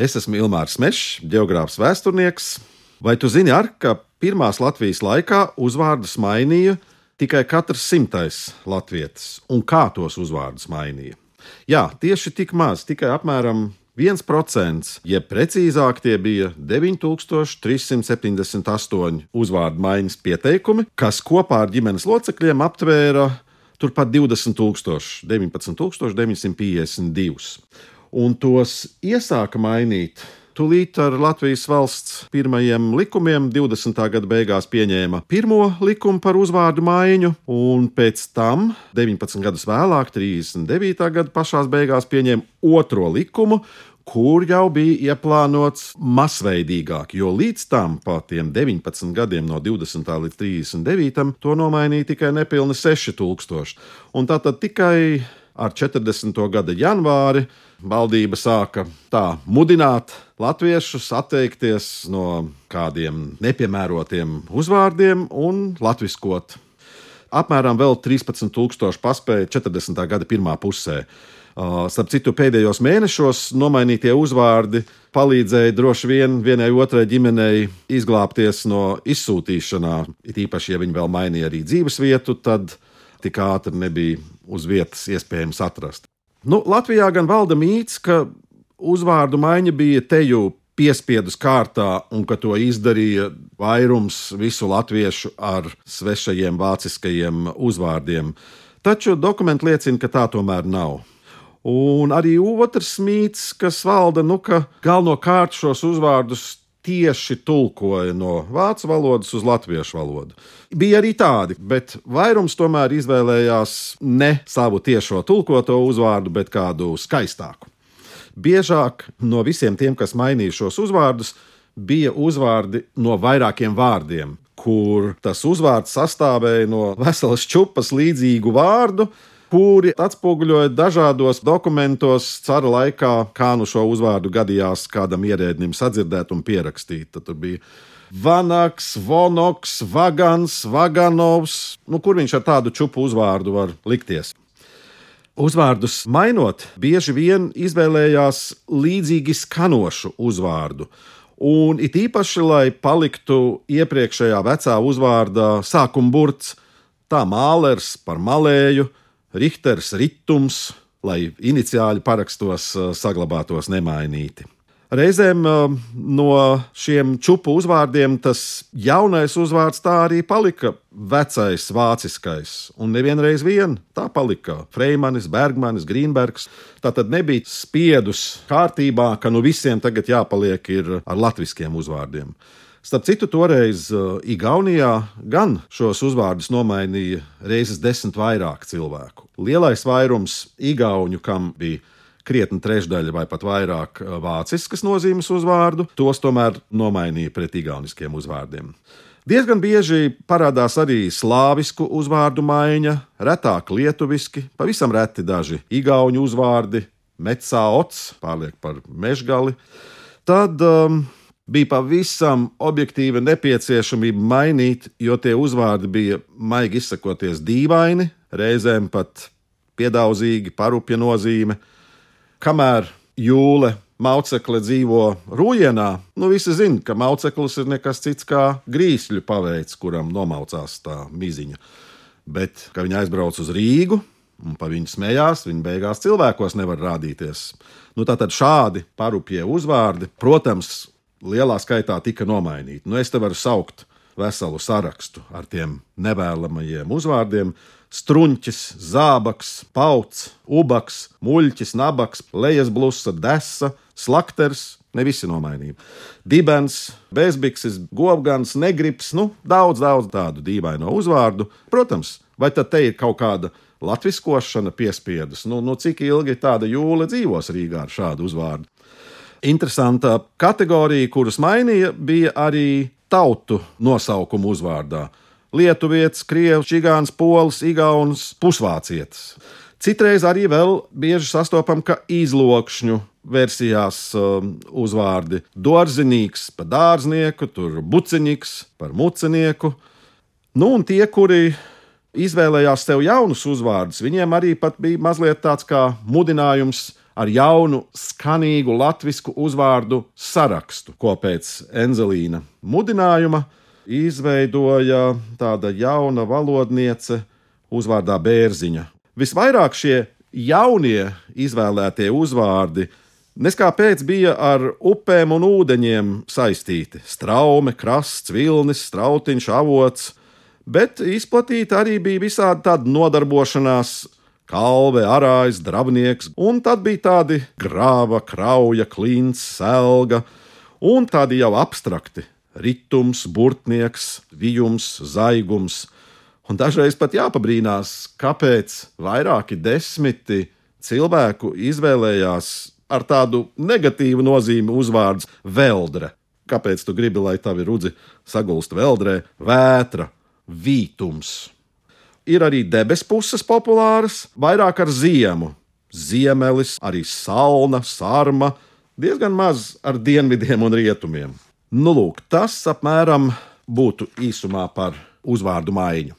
Es esmu Ilmārs Mešs, geogrāfs vēsturnieks. Vai tu zini, ar, ka pirmās Latvijas laikā uzvārdus mainīja tikai katrs simtais latvietis, un kā tos uzvārdus mainīja? Jā, tieši tik maz, tikai apmēram 1%, jeb precīzāk, tie bija 9378 uzvārdu maiņas pieteikumi, kas kopā ar ģimenes locekļiem aptvēra turpat 20,000, 19,952. Un tos iesāka mainīt Tūlīt ar Latvijas valsts pirmajiem likumiem 20. gada beigās pieņēma pirmo likumu par uzvārdu maiņu, un pēc tam, 19 gadus vēlāk, 39. gada pašā beigās, pieņēma otro likumu, kur jau bija ieplānots masveidīgāk, jo līdz tam, pa tiem 19 gadiem, no 20. līdz 39. to nomainīja tikai nepilni 6000. Un tātad tikai ar 40. gada janvāri valdība sāka tā mudināt latviešus atteikties no kādiem nepiemērotiem uzvārdiem un latviskot. Apmēram vēl 13,000 paspēja 40. gada pirmā pusē. Starp citu, pēdējos mēnešos nomainītie uzvārdi palīdzēja droši vien vienai otrai ģimenei izglābties no izsūtīšanā. It īpaši, ja viņi vēl mainīja arī dzīvesvietu, tad tik ātri nebija uz vietas iespējams atrast. Nu, Latvijā gan valda mīts, ka uzvārdu maiņa bija teju piespiedus kārtā, un ka to izdarīja vairums visu latviešu ar svešajiem vāciskajiem uzvārdiem. Taču dokumenti liecina, ka tā tomēr nav. Un arī otrs mīts, kas valda, nu, ka galvenokārt šos uzvārdus tieši tulkoja no vācu valodas uz latviešu valodu. Bija arī tādi, bet vairums tomēr izvēlējās ne savu tiešo tulkoto uzvārdu, bet kādu skaistāku. Biežāk no visiem tiem, kas mainīja šos uzvārdus, bija uzvārdi no vairākiem vārdiem, kur tas uzvārds sastāvēja no veselas čupas līdzīgu vārdu, kuri atspoguļoja dažādos dokumentos cara laikā, kā nu šo uzvārdu gadījās kādam ierēdnim sadzirdēt un pierakstīt. Tad bija Vanaks, Vonoks, Vagans, Vaganovs, nu, kur viņš ar tādu čupu uzvārdu var likties. Uzvārdus mainot, bieži vien izvēlējās līdzīgi skanošu uzvārdu. Un it īpaši, lai paliktu iepriekšējā vecā uzvārda sākuma burts, tā mālers par malēju, Richters ritums, lai iniciāļi parakstos eh, saglabātos nemainīti. Reizēm eh, no šiem čupu uzvārdiem tas jaunais uzvārds tā arī palika vecais vāciskais. Un nevienreiz vien tā palika Freimanis, Bergmanis, Grīnbergs. Tā tad nebija spiedus kārtībā, ka nu visiem tagad jāpaliek ar latviskiem uzvārdiem. Starp citu, toreiz uh, Igaunijā gan šos uzvārdus nomainīja reizes desmit vairāk cilvēku. Lielais vairums Igaunu, kam bija krietni trešdaļa vai pat vairāk uh, vāciskas nozīmes uzvārdu, tos tomēr nomainīja pret igauniskiem uzvārdiem. Diezgan bieži parādās arī slāvisku uzvārdu maiņa, retāk lietuviski, pavisam reti daži igauņu uzvārdi, mecā ots, pārliek par mežgali. Tad um, bija pavisam objektīva nepieciešamība mainīt, jo tie uzvārdi bija, maigi izsakoties, dīvaini, reizēm pat piedaudzīgi, parupja nozīme. Kamēr jūle Maucekle dzīvo Rūjienā, nu visi zina, ka Mauceklis ir nekas cits kā grīsļu paveids, kuram nomaucās tā miziņa. Bet, kad viņi aizbrauc uz Rīgu un pa viņu smējās, viņi beigās cilvēkos nevar rādīties. Nu, tātad šādi parupie uzvārdi, protams, lielā skaitā tika nomainīti. Nu, es te varu saukt veselu sarakstu ar tiem nevēlamajiem uzvārdiem. Strunķis, zābaks, pauts, ubaks, muļķis, nabaks, lejas blusa, desa, slakters, ne visi nomainīja. Dibens, bezbikses, govgans, negrips, nu, daudz, daudz tādu dīvainu uzvārdu. Protams, vai tad te ir kaut kāda latviskošana piespiedus? Nu, nu cik ilgi tāda jūle dzīvos Rīgā ar šādu uzvārdu? Interesanta kategorija, kuras mainīja, bija arī tautu nosaukumu uzvārdā. Lietuvietis, krievs, čigāns, polis, igauns, pusvācietis. Citreiz arī vēl bieži sastopam, ka izlokšņu versijās um, uzvārdi dārzinīgs par dārznieku, tur buciņīgs par mucinieku. Nu, un tie, kuri izvēlējās sev jaunus uzvārdus, viņiem arī bija mazliet tāds kā mudinājums ar jaunu, skanīgu latviešu uzvārdu sarakstu, ko pēc Enzelīna mudinājuma izveidoja tāda jauna valodniece uzvārdā Bērziņa. Visvairāk šie jaunie izvēlētie uzvārdi neskāpēc bija ar upēm un ūdeņiem saistīti - straume, krasts, vilnis, strautiņš, avots, bet izplatīta arī bija visādi tāda nodarbošanās. Kalve, arājs, drabnieks, un tad bija tādi grāva, krauja, klints, selga, un tādi jau abstrakti - ritms, burtnieks, vijums, zaigums. Un dažreiz pat jāpabrīnās, kāpēc vairāki desmiti cilvēku izvēlējās ar tādu negatīvu nozīmi uzvārds veldre. Kāpēc tu gribi, lai tavi rudzi sagulst veldrē, vētra, vītums? Ir arī debesu puses populāras, vairāk ar ziemu. Ziemelis, arī salna, sarma, diezgan maz ar dienvidiem un rietumiem. Nu, lūk, tas apmēram būtu īsumā par uzvārdu maiņu.